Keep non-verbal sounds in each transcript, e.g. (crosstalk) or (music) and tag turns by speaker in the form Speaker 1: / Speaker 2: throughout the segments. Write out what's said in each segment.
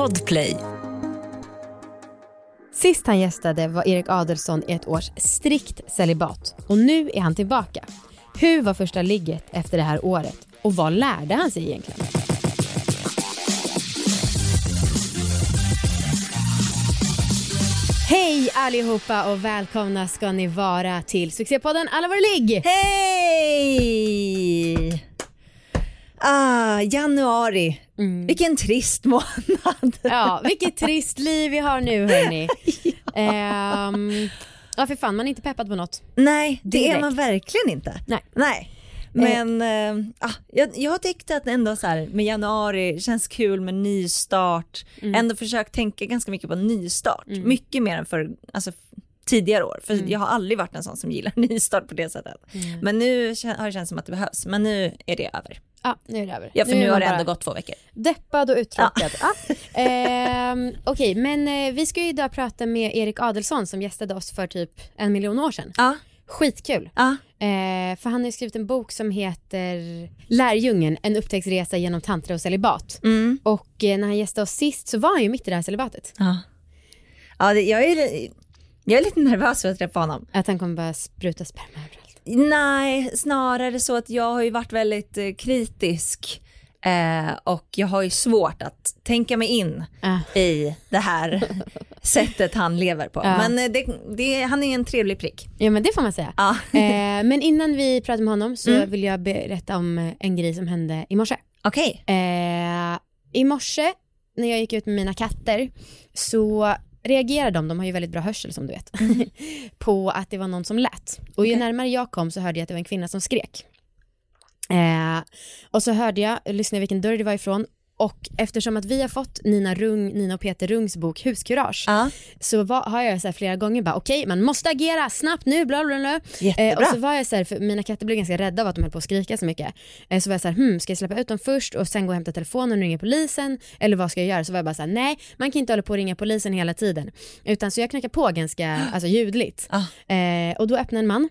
Speaker 1: Podplay.
Speaker 2: Sist han gästade var Erik Adelsson i ett års strikt celibat och nu är han tillbaka. Hur var första ligget efter det här året och vad lärde han sig egentligen? Hej allihopa och välkomna ska ni vara till succépodden Alla våra ligg!
Speaker 3: Hej! Ah, januari.
Speaker 2: Mm.
Speaker 3: Vilken trist (laughs) månad.
Speaker 2: Ja, vilket trist liv vi har nu hörni. (laughs) Ehm, ja för fan, man är inte peppad på något.
Speaker 3: Nej, det
Speaker 2: Direkt.
Speaker 3: är man verkligen inte.
Speaker 2: Nej.
Speaker 3: Nej. Men eh, ah, jag, jag har tyckt att ändå så här med januari känns kul med nystart.
Speaker 2: Mm.
Speaker 3: Ändå försökt tänka ganska mycket på nystart. Mycket mer än för alltså, tidigare år.
Speaker 2: Mm.
Speaker 3: För jag har aldrig varit en sån som gillar (laughs) nystart på det sättet. Men nu har det känts som att det behövs. Men nu är det över.
Speaker 2: Ja, nu är det över.
Speaker 3: Ja, för nu,
Speaker 2: är
Speaker 3: har det ändå gått två veckor.
Speaker 2: Deppad och uttråkad. Ja. (laughs) Ehm, Okej, men eh, vi ska ju idag prata med Erik Adelsson som gästade oss för typ en miljon år sedan.
Speaker 3: Ja.
Speaker 2: Skitkul.
Speaker 3: Ja.
Speaker 2: Eh, för han har ju skrivit en bok som heter Lärjungen, en upptäcktsresa genom tantra och celibat.
Speaker 3: Mm.
Speaker 2: Och eh, när han gästade oss sist så var han ju mitt i det här celibatet.
Speaker 3: Ja, ja det, jag, är, jag är lite nervös för att träffa honom.
Speaker 2: Att han kommer bara spruta sperma.
Speaker 3: Nej, snarare så att jag har ju varit väldigt eh, kritisk eh, och jag har ju svårt att tänka mig in
Speaker 2: Ah.
Speaker 3: i det här (laughs) sättet han lever på.
Speaker 2: Ja.
Speaker 3: Men eh, det, det, han är en trevlig prick.
Speaker 2: Ja men det får man säga.
Speaker 3: Ja. (laughs)
Speaker 2: Eh, men innan vi pratar med honom så
Speaker 3: Mm.
Speaker 2: vill jag berätta om en grej som hände i morse.
Speaker 3: Okej.
Speaker 2: Eh, I morse när jag gick ut med mina katter så reagerade de, de har ju väldigt bra hörsel som du vet, (laughs) på att det var någon som lät. Och ju
Speaker 3: Mm. Okej.
Speaker 2: närmare jag kom så hörde jag att det var en kvinna som skrek. Eh, och så hörde jag, lyssnade vilken dörr det var ifrån och eftersom att vi har fått Nina, Rung, Nina och Peter Rungs bok Huskurage
Speaker 3: Ja.
Speaker 2: så var, har jag så här flera gånger bara okej man måste agera snabbt nu bla bla bla. Eh, och så var jag så här, för mina katter blev ganska rädda av att de höll på att skrika så mycket. Eh, så var jag så här, hmm, ska jag släppa ut dem först och sen gå och hämta telefonen och ringa polisen? Eller vad ska jag göra? Så var jag bara så här, nej man kan inte hålla på och ringa polisen hela tiden. Utan så jag knackade på ganska (gasps) alltså, ljudligt.
Speaker 3: Ah.
Speaker 2: Eh, och då öppnade en man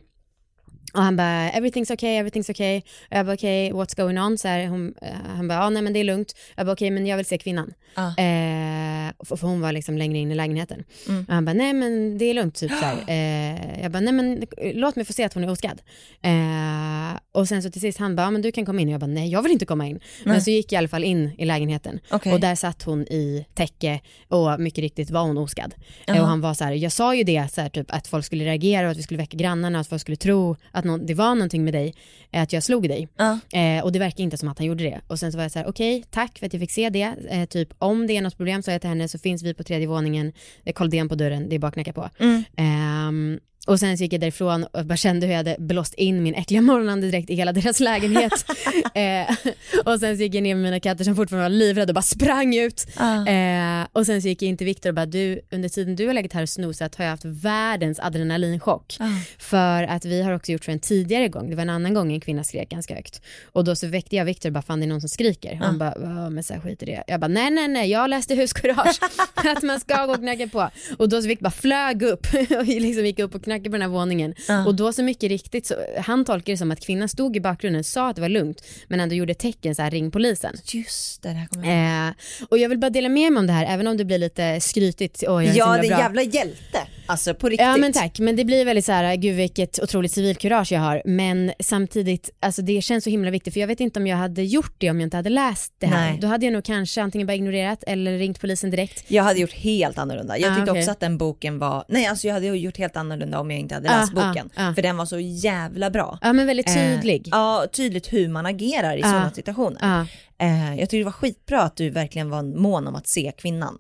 Speaker 2: och han bara everything's okay, everything's okay. Och jag bara okej, what's going on? Så här, hon, eh, han bara ja nej men det är lugnt. Jag bara okej men jag vill se kvinnan.
Speaker 3: Ah.
Speaker 2: Eh, för, för hon var liksom längre in i lägenheten.
Speaker 3: Mm.
Speaker 2: Och han bara nej men det är lugnt typ så här. (gasps) Eh, jag bara nej men låt mig få se att hon är oskadd. Eh, och sen så till sist han bara ja, men du kan komma in. Och jag bara nej jag vill inte komma in. Men
Speaker 3: Nej.
Speaker 2: så gick jag i alla fall in i lägenheten.
Speaker 3: Okej.
Speaker 2: Och där satt hon i täcke och mycket riktigt var hon oskadd. Eh,
Speaker 3: Jaha.
Speaker 2: och han var så här, jag sa ju det så här, typ, att folk skulle reagera och att vi skulle väcka grannarna och att folk skulle tro att någon, det var någonting med dig, eh, att jag slog dig.
Speaker 3: Ja.
Speaker 2: Eh, och det verkar inte som att han gjorde det. Och sen så var jag så här, okej, tack för att jag fick se det. Eh, typ om det är något problem sa jag till henne så finns vi på tredje våningen, är koldén på dörren, det är bara att knacka på.
Speaker 3: Mm.
Speaker 2: Ehm, och sen så gick jag därifrån och bara kände hur jag hade blåst in min äckliga (laughs) morgonandedräkt i hela deras lägenhet. (laughs) eh, och sen så gick jag ner med mina katter som fortfarande var livrädda och bara sprang ut.
Speaker 3: Ah.
Speaker 2: Eh, och sen så gick jag in till Viktor och bara du, under tiden du har legat här och snosat har jag haft världens adrenalinchock.
Speaker 3: Ah.
Speaker 2: För att vi har också gjort för en tidigare gång, det var en annan gång en kvinna skrek ganska högt. Och då så väckte jag Viktor och bara fan det är någon som skriker. Han bara ja men så här, skit i det. Jag bara nej nej nej jag läste huskurage (laughs) att man ska gå och knacka på. Och då så Viktor bara flög upp och liksom gick upp och knackade på den här våningen.
Speaker 3: Ja.
Speaker 2: Och då så mycket riktigt så han tolkade det som att kvinnan stod i bakgrunden, sa att det var lugnt men ändå gjorde tecken så här ring polisen.
Speaker 3: Just det, det här kommer jag.
Speaker 2: Eh, och jag vill bara dela med mig om det här även om det blir lite skrytigt. Åh, jag är så
Speaker 3: Ja, det är
Speaker 2: bra.
Speaker 3: jävla hjälte. Alltså på riktigt.
Speaker 2: Ja men tack, men det blir väldigt så här, gud vilket otroligt civilkurage jag har. Men samtidigt, alltså det känns så himla viktigt för jag vet inte om jag hade gjort det om jag inte hade läst det här.
Speaker 3: Nej.
Speaker 2: Då hade jag nog kanske antingen bara ignorerat eller ringt polisen direkt.
Speaker 3: Jag hade gjort helt annorlunda. Jag
Speaker 2: Ah,
Speaker 3: tyckte
Speaker 2: okej.
Speaker 3: också att den boken var, nej alltså jag hade gjort helt annorlunda om jag inte hade
Speaker 2: Ah,
Speaker 3: läst boken.
Speaker 2: ah, ah.
Speaker 3: För den var så jävla bra.
Speaker 2: Ja men väldigt tydlig.
Speaker 3: Eh, ja, tydligt hur man agerar i
Speaker 2: Ah.
Speaker 3: sådana situationer.
Speaker 2: Ja,
Speaker 3: Eh, jag tycker det var skitbra att du verkligen var mån om att se kvinnan.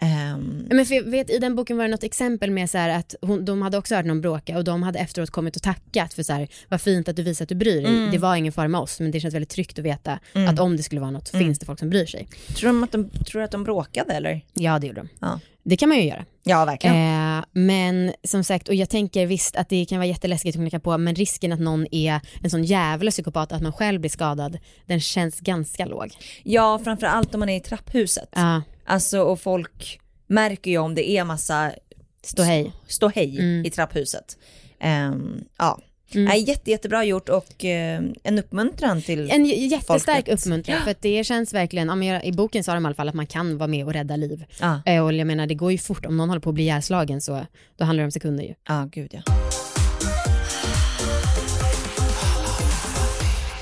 Speaker 3: Ehm,
Speaker 2: Men för jag vet, i den boken var det något exempel med så att hon, de hade också hört någon bråka och de hade efteråt kommit och tackat för så här, vad fint att du visar att du bryr dig.
Speaker 3: Mm.
Speaker 2: Det var ingen fara med oss men det känns väldigt tryggt att veta
Speaker 3: Mm.
Speaker 2: att om det skulle vara något
Speaker 3: Mm.
Speaker 2: finns det folk som bryr sig.
Speaker 3: tror, de att de, tror du att de bråkade eller?
Speaker 2: Ja det gjorde de.
Speaker 3: Ja.
Speaker 2: Det kan man ju göra.
Speaker 3: Ja, verkligen.
Speaker 2: Eh, men som sagt, och jag tänker visst att det kan vara jätteläskigt att knacka på, men risken att någon är en sån jävla psykopat att man själv blir skadad, den känns ganska låg.
Speaker 3: Ja, framförallt om man är i trapphuset.
Speaker 2: Ja,
Speaker 3: Alltså och folk märker ju om det är massa
Speaker 2: stå hej.
Speaker 3: ståhej
Speaker 2: Mm.
Speaker 3: i trapphuset. Ehm, ja, Mm. Nej, jätte, jättebra gjort och eh, en uppmuntran till
Speaker 2: En jättestark
Speaker 3: folket.
Speaker 2: uppmuntran för att det känns verkligen, ja, men jag- i boken sa de i alla fall att man kan vara med och rädda liv.
Speaker 3: Ja,
Speaker 2: Eh, Och jag menar det går ju fort, om någon håller på att bli ihjälslagen så då handlar det om sekunder ju.
Speaker 3: ja gud ja.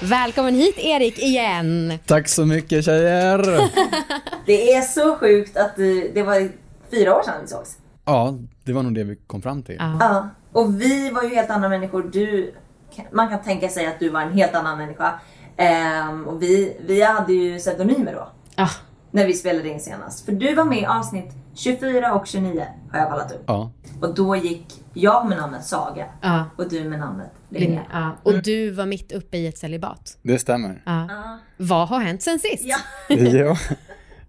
Speaker 2: Välkommen hit Erik igen!
Speaker 1: Tack så mycket tjejer! (laughs)
Speaker 3: Det är så sjukt att det, det var fyra år sedan vi sågs.
Speaker 1: ja, det var nog det vi kom fram till.
Speaker 2: Ja.
Speaker 3: Ja, och vi var ju helt andra människor. Du, man kan tänka sig att du var en helt annan människa. Ehm, och vi, vi hade ju pseudonymer då.
Speaker 2: Ja.
Speaker 3: När vi spelade in senast. För du var med i avsnitt 24 och 29 har jag kollat upp.
Speaker 1: Ja,
Speaker 3: Och då gick jag med namnet Saga
Speaker 2: Ja.
Speaker 3: och du med namnet. Linnea.
Speaker 2: Ja. Och du var mitt uppe i ett celibat.
Speaker 1: det stämmer.
Speaker 2: Ja.
Speaker 3: Ja.
Speaker 2: Vad har hänt sen sist?
Speaker 3: Ja. (laughs) (laughs)
Speaker 1: ja.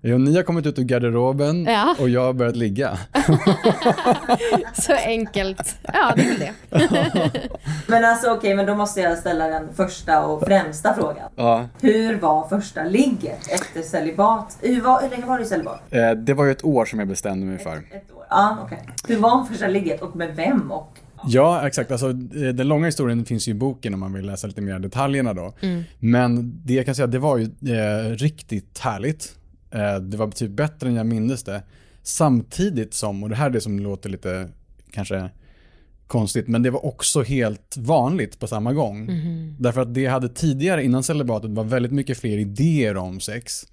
Speaker 1: Jo, ni har kommit ut ur garderoben
Speaker 2: Ja.
Speaker 1: och jag har börjat ligga. (laughs)
Speaker 2: Så enkelt. Ja, det är väl det. (laughs)
Speaker 3: Men alltså okej, men då måste jag ställa den första och främsta frågan.
Speaker 1: Ja.
Speaker 3: Hur var första ligget efter celibat? Hur, var, hur länge var du celibat?
Speaker 1: Eh, Det var ju ett år som jag bestämde mig för.
Speaker 3: Ett år? Ja, okej. Hur var första ligget och med vem? Och...
Speaker 1: Ja, exakt. Alltså, eh, den långa historien finns ju i boken om man vill läsa lite mer detaljerna då. Men det jag kan säga, det var ju eh, riktigt härligt. Eh, det var typ bättre än jag mindes det. Samtidigt som, och det här är det som låter lite kanske konstigt, men det var också helt vanligt på samma gång. Därför att det jag hade tidigare innan celibatet var väldigt mycket fler idéer om sex.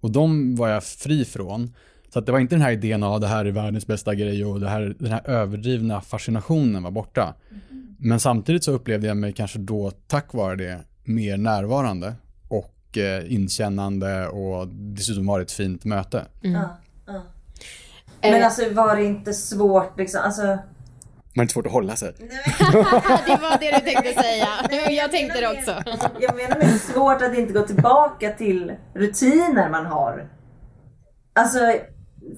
Speaker 1: Och de var jag fri från. Så att det var inte den här idén av det här är världens bästa grej och det här, den här överdrivna fascinationen var borta. Men samtidigt så upplevde jag mig kanske då tack vare det mer närvarande och eh, inkännande och dessutom var det ett fint möte.
Speaker 3: Ja, ja. Men alltså var det inte svårt liksom? Alltså...
Speaker 1: Men det är svårt att hålla sig. (laughs)
Speaker 2: Det var det du tänkte säga. Jag tänkte det också.
Speaker 3: Jag menar med svårt att inte gå tillbaka till rutiner man har. Alltså,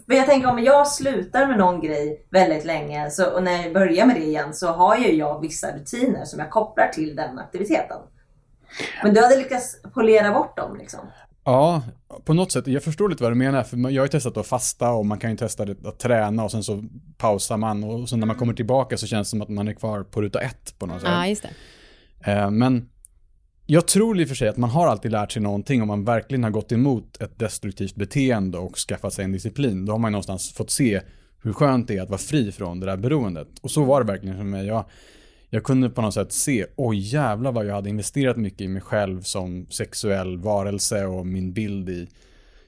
Speaker 3: för jag tänker om jag slutar med någon grej väldigt länge så, och när jag börjar med det igen så har ju jag vissa rutiner som jag kopplar till den aktiviteten. Men du hade lyckats polera bort dem liksom.
Speaker 1: Ja, på något sätt. Jag förstår lite vad du menar. För jag har ju testat att fasta och man kan ju testa att träna och sen så pausar man och sen när man kommer tillbaka så känns det som att man är kvar på ruta ett på något sätt.
Speaker 2: Ja, just det.
Speaker 1: Eh, Men jag tror i och för sig att man har alltid lärt sig någonting om man verkligen har gått emot ett destruktivt beteende och skaffat sig en disciplin. Då har man ju någonstans fått se hur skönt det är att vara fri från det där beroendet. Och så var det verkligen för mig. Jag, jag kunde på något sätt se, oj jävlar vad jag hade investerat mycket i mig själv som sexuell varelse och min bild i,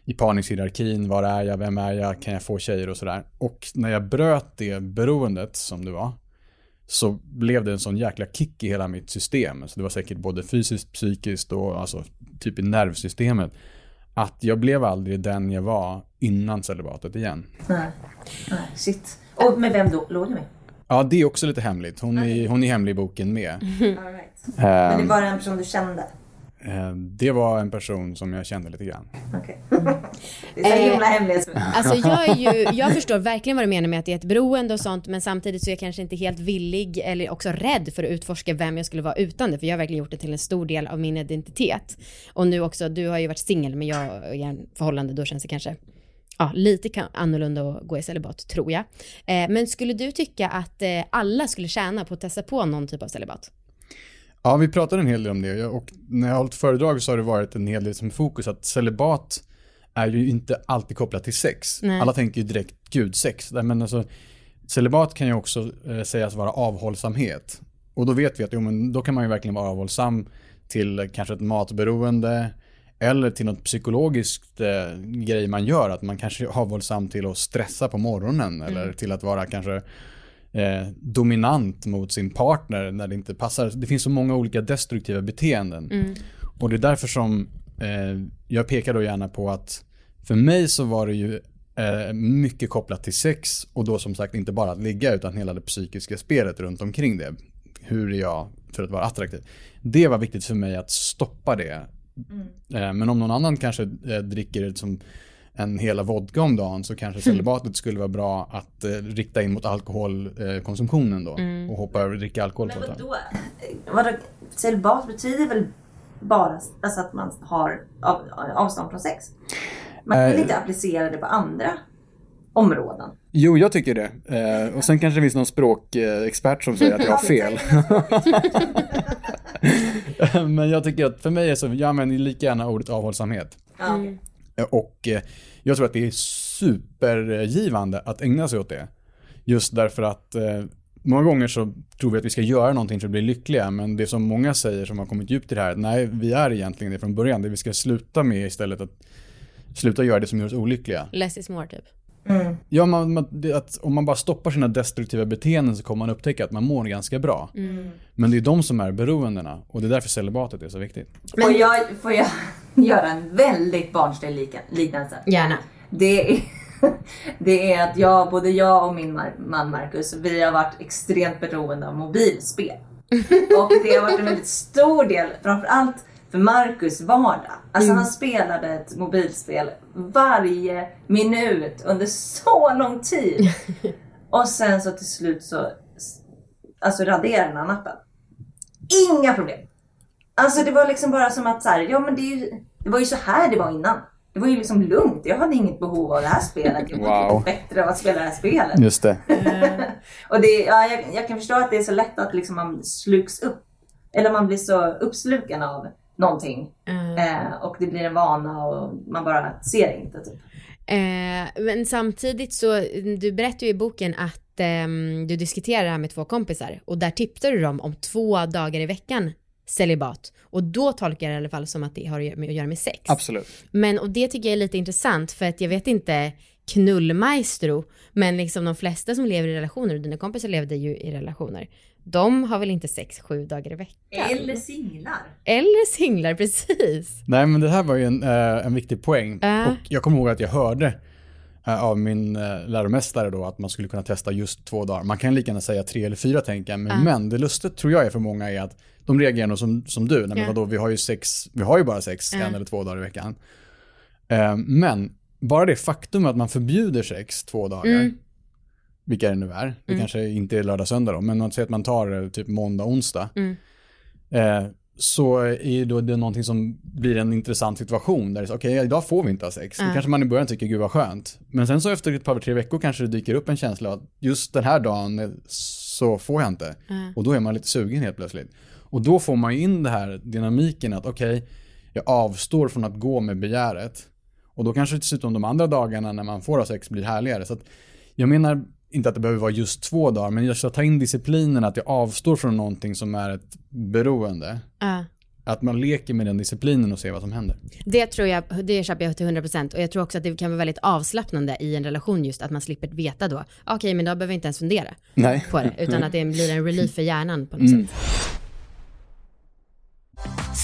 Speaker 1: i parningshierarkin. Var är jag? Vem är jag? Kan jag få tjejer och sådär? Och när jag bröt det beroendet som det var så blev det en sån jäkla kick i hela mitt system. Så det var säkert både fysiskt, psykiskt och alltså typ i nervsystemet. Att jag blev aldrig den jag var innan celibatet igen.
Speaker 3: Nej. Nej, shit. Och med vem då låg du med?
Speaker 1: Ja, det är också lite hemligt. Hon är, hon är hemlig i boken med. (laughs)
Speaker 3: All right. Men det
Speaker 1: Ehm,
Speaker 3: var en person du kände?
Speaker 1: eh, det var en person som jag kände lite grann.
Speaker 3: Okej. (laughs) Det är så
Speaker 2: Eh,
Speaker 3: himla hemlighetsfullt.
Speaker 2: Alltså jag, är ju, (laughs) jag förstår verkligen vad du menar med att det är ett beroende och sånt men samtidigt så är jag kanske inte helt villig eller också rädd för att utforska vem jag skulle vara utan det för jag har verkligen gjort det till en stor del av min identitet. Och nu också, du har ju varit singel men jag är i en förhållande då känns det kanske ja, lite annorlunda att gå i celibat tror jag. Eh, men skulle du tycka att eh, alla skulle tjäna på att testa på någon typ av celibat?
Speaker 1: Ja, vi pratade en hel del om det och när jag har hållit föredrag så har det varit en hel del som fokus att celibat är ju inte alltid kopplat till sex.
Speaker 2: Nej.
Speaker 1: Alla tänker ju direkt gud sex. Men alltså, celibat kan ju också eh, sägas vara avhållsamhet. Och då vet vi att jo, men då kan man ju verkligen vara avhållsam till eh, kanske ett matberoende eller till något psykologiskt eh, grej man gör. Att man kanske är avhållsam till att stressa på morgonen eller till att vara kanske eh, dominant mot sin partner när det inte passar. Det finns så många olika destruktiva beteenden. Och det är därför som eh, jag pekar då gärna på att för mig så var det ju eh, mycket kopplat till sex och då som sagt inte bara att ligga utan hela det psykiska spelet runt omkring det. Hur är jag för att vara attraktiv? Det var viktigt för mig att stoppa det. Eh, men om någon annan kanske eh, dricker som en hela vodka om dagen så kanske celibatet skulle vara bra att eh, rikta in mot alkoholkonsumtionen då och hoppa över att dricka alkohol
Speaker 3: Men vadå? vadå? Celibat betyder väl bara alltså att man har av, avstånd från sex? Man kan väl
Speaker 1: Eh.
Speaker 3: inte applicera det på andra? områden.
Speaker 1: Jo, jag tycker det. Eh, och sen kanske det finns någon språkexpert som säger att jag har fel. (laughs) (laughs) (laughs) Men jag tycker att för mig är så, jag använder lika gärna ordet avhållsamhet. Eh, Och eh, jag tror att det är supergivande att ägna sig åt det. Just därför att eh, många gånger så tror vi att vi ska göra någonting för att bli lyckliga, men det som många säger som har kommit djupt i det här, nej, vi är egentligen det från början. Det vi ska sluta med istället att sluta göra det som gör oss olyckliga.
Speaker 2: Less is more typ.
Speaker 3: Mm.
Speaker 1: Ja, man, man, det, att om man bara stoppar sina destruktiva beteenden så kommer man upptäcka att man mår ganska bra. Men det är de som är beroendena och det är därför celibatet är så viktigt.
Speaker 3: Får, jag, får jag (laughs) göra en väldigt barnslig liknelse?
Speaker 2: Gärna.
Speaker 3: Det är, (laughs) det är att jag, både jag och min man Marcus, vi har varit extremt beroende av mobilspel. (laughs) Och det har varit en väldigt stor del, framförallt för Marcus vardag. Alltså han spelade ett mobilspel varje minut under så lång tid. (laughs) Och sen så till slut så alltså raderade han appen. Inga problem. Alltså det var liksom bara som att så här, ja men det, är ju, det var ju så här det var innan. Det var ju liksom lugnt. Jag hade inget behov av det här spelet. Jag
Speaker 1: Wow.
Speaker 3: wow. bättre av att spela det här spelet.
Speaker 1: Just det. (laughs)
Speaker 3: Och det, ja, jag, jag kan förstå att det är så lätt att liksom man sluks upp. Eller man blir så uppsluken av någonting. Eh, och det blir en vana och man bara ser inte. Typ.
Speaker 2: Eh, men samtidigt så, du berättar ju i boken att ehm, du diskuterar det här med två kompisar och där tipsar du dem om två dagar i veckan celibat. Och då tolkar jag det i alla fall som att det har att göra med, att göra med sex.
Speaker 1: Absolut.
Speaker 2: Men och det tycker jag är lite intressant för att jag vet inte knullmaestro, men liksom de flesta som lever i relationer, och dina kompisar levde ju i relationer, de har väl inte sex sju dagar i veckan?
Speaker 3: Eller singlar.
Speaker 2: Eller singlar, (laughs) precis.
Speaker 1: Nej men det här var ju en, eh, en viktig poäng.
Speaker 2: Ja.
Speaker 1: Och jag kommer ihåg att jag hörde eh, av min eh, läromästare då att man skulle kunna testa just två dagar. Man kan lika gärna säga tre eller fyra tänker jag. Men, men det lustigt tror jag är för många är att de reagerar nog som, som du. Nej, men
Speaker 2: Ja.
Speaker 1: vadå, vi har ju sex, vi har ju bara sex en eller två dagar i veckan. Eh, men bara det faktum att man förbjuder sex två dagar,
Speaker 2: Mm.
Speaker 1: Vilka det nu är, det kanske inte är lördag söndag då, men att säga att man tar eh, typ måndag, onsdag,
Speaker 2: Mm.
Speaker 1: eh, så är då det någonting som blir en intressant situation där det är så, okej, idag får vi inte ha sex.
Speaker 2: Ja.
Speaker 1: Då kanske man i början tycker, gud vad skönt. Men sen så efter ett par, tre veckor kanske det dyker upp en känsla att just den här dagen eh, så får jag inte.
Speaker 2: Ja.
Speaker 1: Och då är man lite sugen helt plötsligt. Och då får man in det här dynamiken att okej, jag avstår från att gå med begäret. Och då kanske dessutom de andra dagarna när man får ha sex blir härligare. Så att jag menar inte att det behöver vara just två dagar, men just att ta in disciplinen att jag avstår från någonting som är ett beroende.
Speaker 2: Ja.
Speaker 1: Att man leker med den disciplinen och ser vad som händer.
Speaker 2: Det tror jag, det köper jag till 100% och jag tror också att det kan vara väldigt avslappnande i en relation just att man slipper veta då, okej men då behöver jag inte ens fundera
Speaker 1: Nej.
Speaker 2: på det, utan att det blir en relief för hjärnan på något
Speaker 1: Mm.
Speaker 2: sätt.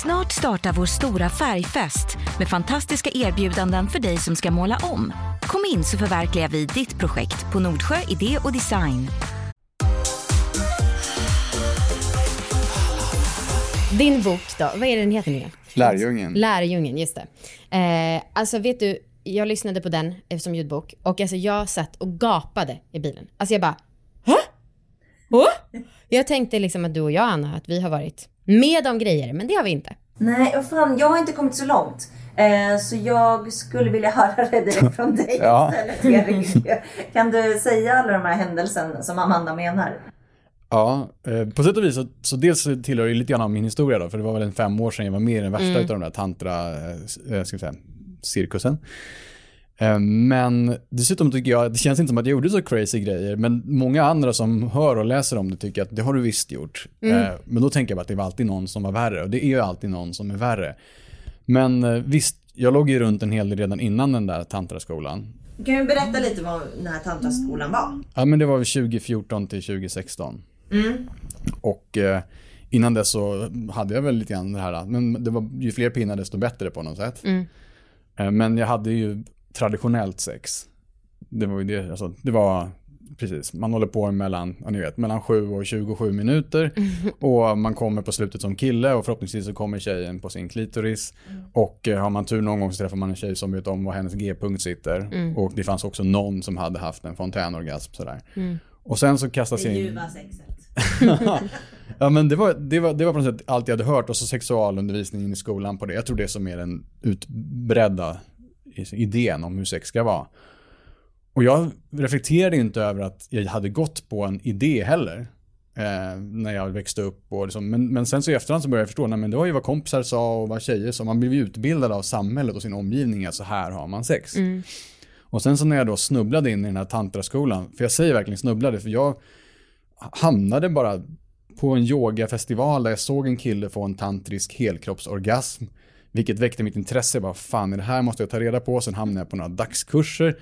Speaker 4: Snart startar vår stora färgfest med fantastiska erbjudanden för dig som ska måla om. Kom in så förverkligar vi ditt projekt på Nordsjö Idé och Design.
Speaker 2: Din bok då, vad är den heter nu igen?
Speaker 1: Lärjungen.
Speaker 2: Lärjungen, just det. Eh, alltså vet du, jag lyssnade på den som ljudbok och alltså jag satt och gapade i bilen. Alltså jag bara? Hå? Jag tänkte liksom att du och jag Anna, att vi har varit med om grejer, men det har vi inte.
Speaker 3: Nej, vad fan, jag har inte kommit så långt. Eh, så jag skulle vilja (laughs) höra det direkt från dig
Speaker 1: Ja.
Speaker 3: istället Erik. Kan du säga alla de här händelserna som Amanda menar?
Speaker 1: Ja, eh, på sätt och vis så, så dels så tillhör det lite grann av min historia då, för det var väl en fem år sedan jag var med i den värsta
Speaker 2: Mm.
Speaker 1: utav de där tantra, eh, ska vi säga, cirkusen. Eh, Men dessutom tycker jag, det känns inte som att jag gjorde så crazy grejer, men många andra som hör och läser om det tycker att det har du visst gjort.
Speaker 2: Mm.
Speaker 1: Eh, Men då tänker jag att det var alltid någon som var värre, och det är ju alltid någon som är värre. Men eh, visst, jag låg ju runt en hel del redan innan den där tantraskolan.
Speaker 3: Kan du berätta lite vad den här tantraskolan var?
Speaker 1: Ja men det var väl 2014 till 2016.
Speaker 3: Mm.
Speaker 1: Och innan dess så hade jag väl lite grann det här, men det var ju fler pinnar desto bättre på något sätt.
Speaker 2: Mm.
Speaker 1: Men jag hade ju traditionellt sex. Det var ju det, alltså, det var precis, man håller på mellan, ja, ni vet, mellan 7 och 27 minuter. Och man kommer på slutet som kille och förhoppningsvis så kommer tjejen på sin klitoris. Och eh, har man tur någon gång så träffar man en tjej som vet om var hennes g-punkt sitter. Och det fanns också någon som hade haft en fontänorgasm sådär. Och sen så kastas jag in.
Speaker 3: sexet. (laughs)
Speaker 1: Ja men det var, det, var, det var på något sätt allt jag hade hört och så sexualundervisningen i skolan på det. Jag tror det är som är den utbredda idén om hur sex ska vara. Och jag reflekterade inte över att jag hade gått på en idé heller. Eh, när jag växte upp. Och liksom. men, men sen så i efterhand så började jag förstå, nej, men det var ju vad kompisar sa och vad tjejer sa. Man blev ju utbildad av samhället och sin omgivning att så här har man sex.
Speaker 2: Mm.
Speaker 1: Och sen så när jag då snubblade in i den här tantraskolan, för jag säger verkligen snubblade, för jag hamnade bara på en yogafestival där jag såg en kille få en tantrisk helkroppsorgasm. Vilket väckte mitt intresse, jag bara fan det här måste jag ta reda på. Sen hamnade jag på några dagskurser.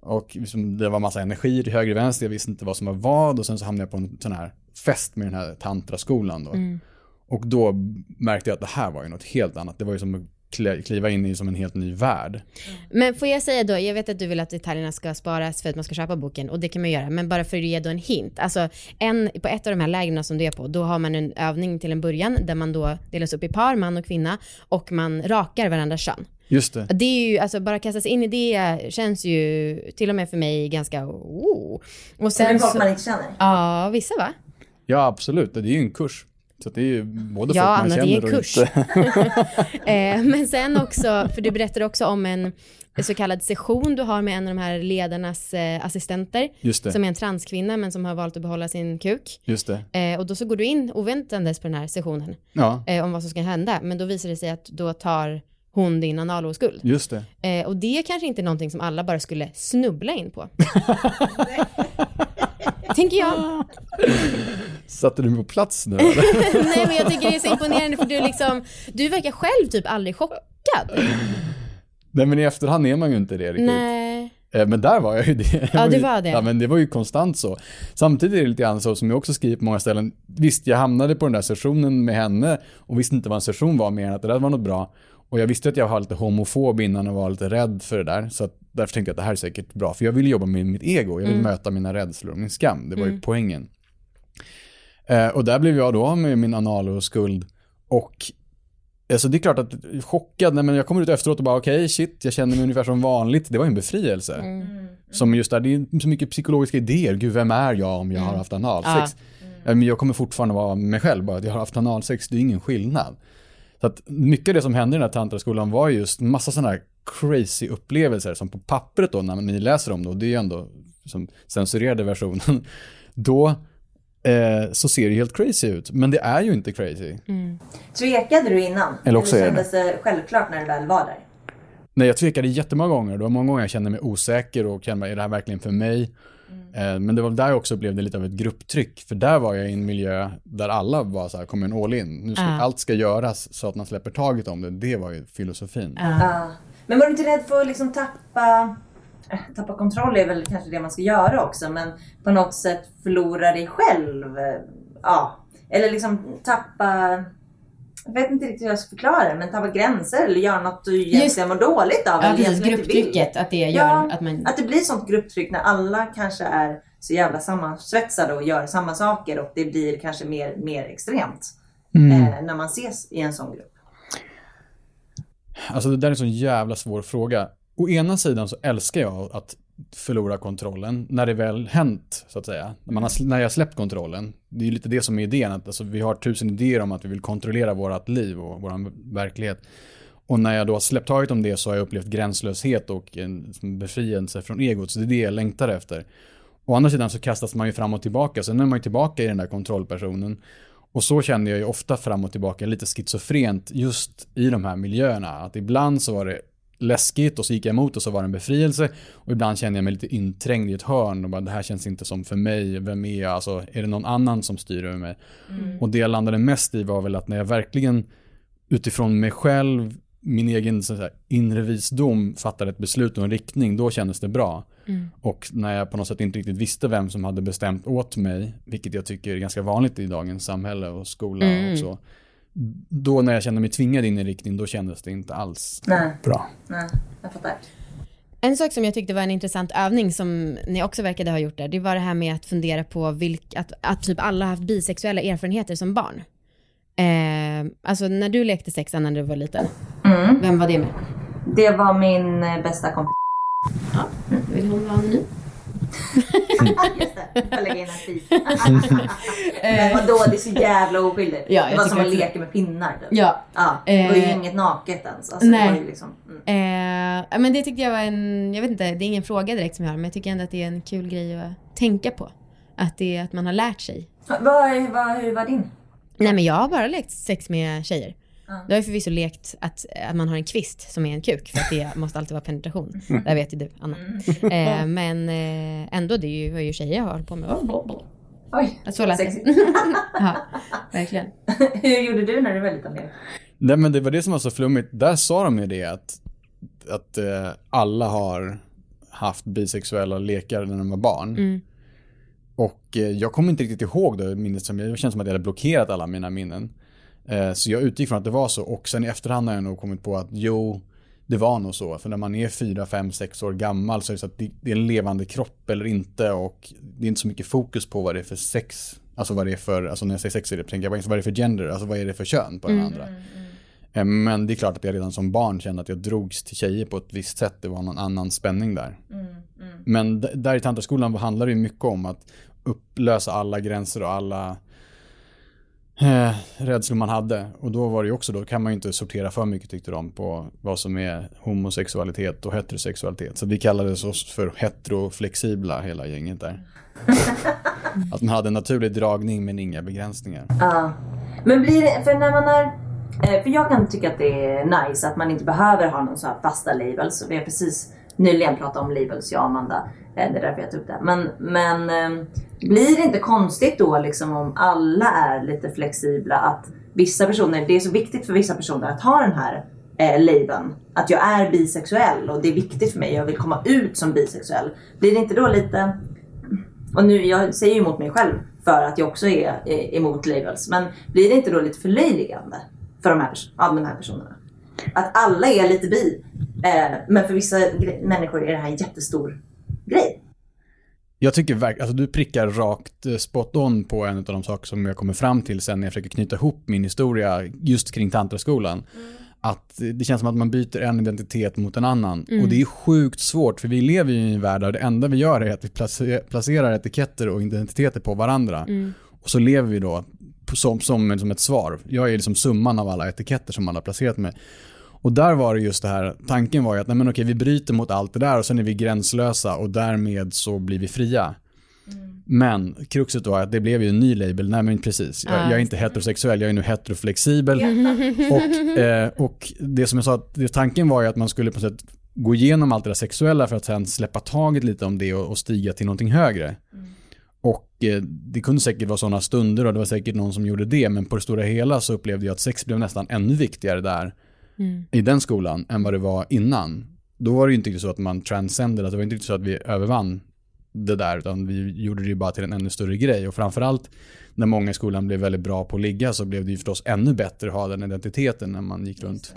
Speaker 1: Och liksom, det var massa energi till höger och vänster, jag visste inte vad som var vad. Och sen så hamnade jag på en sån här fest med den här tantraskolan då.
Speaker 2: Mm.
Speaker 1: Och då märkte jag att det här var ju något helt annat. Det var ju som kliva in i som en helt ny värld.
Speaker 2: Men får jag säga då, jag vet att du vill att detaljerna ska sparas för att man ska köpa boken och det kan man göra, men bara för att ge då en hint. Alltså en, på ett av de här lägren som du är på, då har man en övning till en början där man då delas upp i par, man och kvinna, och man rakar varandras kön.
Speaker 1: Just det.
Speaker 2: Det är ju, alltså bara kasta sig in i det känns ju till och med för mig ganska, oh. Och
Speaker 3: Sen
Speaker 2: sen
Speaker 3: folk
Speaker 2: så,
Speaker 3: man inte känner.
Speaker 2: ja vissa va?
Speaker 1: Ja, absolut. Det är ju en kurs. Så det är ju både
Speaker 2: Ja,
Speaker 1: folk man
Speaker 2: Anna, det är
Speaker 1: känner
Speaker 2: en kurs. (laughs) eh, men sen också, för du berättade också om en så kallad session du har med en av de här ledarnas eh, assistenter, som är en transkvinna men som har valt att behålla sin kuk.
Speaker 1: Just det.
Speaker 2: Eh, och då så går du in oväntandes på den här sessionen
Speaker 1: Ja,
Speaker 2: eh, om vad som ska hända, men då visar det sig att då tar hon din analoskuld.
Speaker 1: just det.
Speaker 2: Eh, och det är kanske inte någonting som alla bara skulle snubbla in på. (laughs) Tänker jag.
Speaker 1: Satte du mig på plats nu? (laughs)
Speaker 2: Nej men jag tycker det är så imponerande för du liksom, du verkar själv typ aldrig chockad.
Speaker 1: Nej men i efterhand är man ju inte det riktigt.
Speaker 2: Nej.
Speaker 1: Eh, Men där var jag ju det.
Speaker 2: Ja, det var det.
Speaker 1: Ja, men det var ju konstant så. Samtidigt är det lite grann så som jag också skriver på många ställen. Visst, jag hamnade på den där sessionen med henne och visste inte vad en session var mer än att det där var något bra. Och jag visste att jag var lite homofob innan och var lite rädd för det där. Så att därför tänkte jag att det här är säkert bra. För jag vill jobba med mitt ego. Jag vill
Speaker 2: Mm.
Speaker 1: möta mina rädslor och min skam. Det var ju poängen. Eh, och där blev jag då av med min analoskuld. Och Alltså det är klart att chockad, nej men jag kommer ut efteråt och bara okej shit, jag känner mig ungefär som vanligt. Det var ju en befrielse.
Speaker 2: Mm.
Speaker 1: Som just där, det är så mycket psykologiska idéer. Gud, vem är jag om jag har haft analsex? Men jag kommer fortfarande vara mig själv, bara att jag har haft analsex, det är ingen skillnad. Så att mycket av det som hände i den här tantraskolan var just massa sådana här crazy upplevelser som på pappret då, när ni läser om det, och det är ju ändå som censurerade versionen, (laughs) då eh, så ser det helt crazy ut. Men det är ju inte crazy.
Speaker 3: Tvekade du innan?
Speaker 1: Eller också är det
Speaker 3: kändes det självklart när du väl var där?
Speaker 1: Nej, jag tvekade jättemånga gånger. Det var många gånger jag kände mig osäker och kände, är det här verkligen för mig? Eh, Men det var där jag också upplevde lite av ett grupptryck. För där var jag i en miljö där alla var så här, kom en all in. Nu ska,
Speaker 2: Ja.
Speaker 1: Allt ska göras så att man släpper taget om det. Det var ju filosofin.
Speaker 3: Ja. Men var du inte rädd för att liksom tappa... eh, Tappa kontroll är väl kanske det man ska göra också, men på något sätt förlora dig själv. eh, Ja. Eller liksom tappa... Jag vet inte riktigt hur jag ska förklara det, men tappa gränser eller göra något du egentligen mår dåligt av.
Speaker 2: Ja,
Speaker 3: eller
Speaker 2: precis. Grupptrycket, att det gör
Speaker 3: Ja,
Speaker 2: att man...
Speaker 3: Att det blir sånt grupptryck när alla kanske är så jävla sammansvetsade och gör samma saker och det blir kanske mer, mer extremt. Eh, när man ses i en sån grupp.
Speaker 1: Alltså det där är en sån jävla svår fråga. Å ena sidan så älskar jag att förlora kontrollen när det väl hänt, så att säga. När, man har, när jag har släppt kontrollen. Det är ju lite det som är idén, att alltså, vi har tusen idéer om att vi vill kontrollera vårt liv och vår verklighet. Och när jag då har släppt taget om det så har jag upplevt gränslöshet och en befrielse från egot. Så det är det jag längtar efter. Å andra sidan så kastas man ju fram och tillbaka. Sen är man ju tillbaka i den där kontrollpersonen. Och så känner jag ju ofta fram och tillbaka lite schizofrent just i de här miljöerna. Att ibland så var det läskigt och så gick jag emot och så var det en befrielse. Och ibland kände jag mig lite inträngd i ett hörn och bara det här känns inte som för mig. Vem är jag? Alltså är det någon annan som styr över mig? Och det jag landade mest i var väl att när jag verkligen utifrån mig själv, min egen så här, inre visdom fattade ett beslut och en riktning, då kändes det bra. Och när jag på något sätt inte riktigt visste vem som hade bestämt åt mig, vilket jag tycker är ganska vanligt i dagens samhälle och skola och så. Då när jag kände mig tvingad in i en riktning, då kändes det inte alls
Speaker 3: Nej,
Speaker 1: bra.
Speaker 3: nej, jag fattar.
Speaker 2: En sak som jag tyckte var en intressant övning som ni också verkade ha gjort där, det var det här med att fundera på vilk, att, att typ alla har haft bisexuella erfarenheter som barn. Eh, alltså när du lekte sex när du var liten,
Speaker 3: Mm.
Speaker 2: vem var det med?
Speaker 3: Det var min eh, bästa kompis.
Speaker 2: Vill hon vara anonym? (laughs)
Speaker 3: Just det, jag lägga in en pip. (laughs) Men vadå, det är så jävla oskyldigt.
Speaker 2: Ja,
Speaker 3: det var som att leka med pinnar. Typ.
Speaker 2: Ja.
Speaker 3: Ja, det var ju
Speaker 2: Eh,
Speaker 3: inget naket ens. Alltså,
Speaker 2: nej.
Speaker 3: Det liksom, mm.
Speaker 2: Eh, men det tyckte jag var en, jag vet inte, det är ingen fråga direkt som jag har, men jag tycker ändå att det är en kul grej att tänka på. Att det att man har lärt sig.
Speaker 3: vad, vad, hur var din?
Speaker 2: Nej men jag har bara lekt sex med tjejer.
Speaker 3: Ja.
Speaker 2: Det har ju förvisso lekt att, att man har en kvist som är en kuk för att det (laughs) måste alltid vara penetration. Det vet ju du Anna. Eh, men eh, ändå, det är ju, vad ju tjejer har hållit på med.
Speaker 3: Oj,
Speaker 2: Så lät det. (laughs) ja, verkligen. (laughs)
Speaker 3: Hur gjorde du när du var liten?
Speaker 1: Nej men det var det som var så flummigt. Där sa de ju det att, att eh, alla har haft bisexuella lekar när de var barn.
Speaker 2: Mm.
Speaker 1: Och eh, jag kommer inte riktigt ihåg det minnet som, det känns som att jag hade blockerat alla mina minnen. Eh, så jag utgick från att det var så och sen i efterhand har jag nog kommit på att jo, det var nog så. För när man är 4, 5, 6 år gammal så är det så att det, är en levande kropp eller inte och det är inte så mycket fokus på vad det är för sex. Alltså vad det är för, alltså när jag säger sex är det, tänker jag bara, vad är det för gender, alltså vad är det för kön på den andra. Eh, Men det är klart att jag redan som barn kände att jag drogs till tjejer på ett visst sätt. Det var någon annan spänning där. Men d- där i tantraskolan handlar det mycket om att upplösa alla gränser och alla eh, rädslor man hade. Och då var det ju också, då kan man ju inte sortera för mycket tyckte de på vad som är homosexualitet och heterosexualitet. Så vi kallades oss för heteroflexibla hela gänget där. (laughs) Att man hade en naturlig dragning men inga begränsningar.
Speaker 3: Ja. Men blir det, för när man är, eh, för jag kan tycka att det är nice att man inte behöver ha någon så här fasta labels. Vi har precis nyligen pratade om labels, jag och Amanda. Eh, det är därför jag tog upp det. Men, men eh, blir det inte konstigt då liksom om alla är lite flexibla att vissa personer, det är så viktigt för vissa personer att ha den här eh, labeln. Att jag är bisexuell och det är viktigt för mig, jag vill komma ut som bisexuell. Blir det inte då lite och nu, jag säger ju emot mig själv för att jag också är eh, emot labels. Men blir det inte då lite förlöjligande för de här, av de här personerna? Att alla är lite bi. Eh, men för vissa människor är det här en jättestor grej.
Speaker 1: Jag tycker verkligen, alltså du prickar rakt eh, spot on på en av de saker som jag kommer fram till sen när jag försöker knyta ihop min historia just kring tantraskolan. Att det känns som att man byter en identitet mot en annan. Och det är sjukt svårt för vi lever ju i en värld där det enda vi gör är att vi place- placerar etiketter och identiteter på varandra. Och så lever vi då som, som, som ett svar. Jag är liksom summan av alla etiketter som alla har placerat mig. Och där var det just det här, tanken var ju att nej men okej, vi bryter mot allt det där och sen är vi gränslösa och därmed så blir vi fria. Men kruxet var att det blev ju en ny label, nej men precis, jag,
Speaker 2: Ja,
Speaker 1: jag är inte heterosexuell, jag är nu heteroflexibel. och, eh, och det som jag sa, att tanken var ju att man skulle på något sätt gå igenom allt det där sexuella för att sen släppa taget lite om det och, och stiga till någonting högre. Och eh, det kunde säkert vara sådana stunder och det var säkert någon som gjorde det, men på det stora hela så upplevde jag att sex blev nästan ännu viktigare där i den skolan än vad det var innan. Då var det ju inte riktigt så att man transcended, det var inte riktigt så att vi övervann det där, utan vi gjorde det ju bara till en ännu större grej. Och framförallt när många i skolan blev väldigt bra på att ligga så blev det ju förstås ännu bättre att ha den identiteten när man gick runt.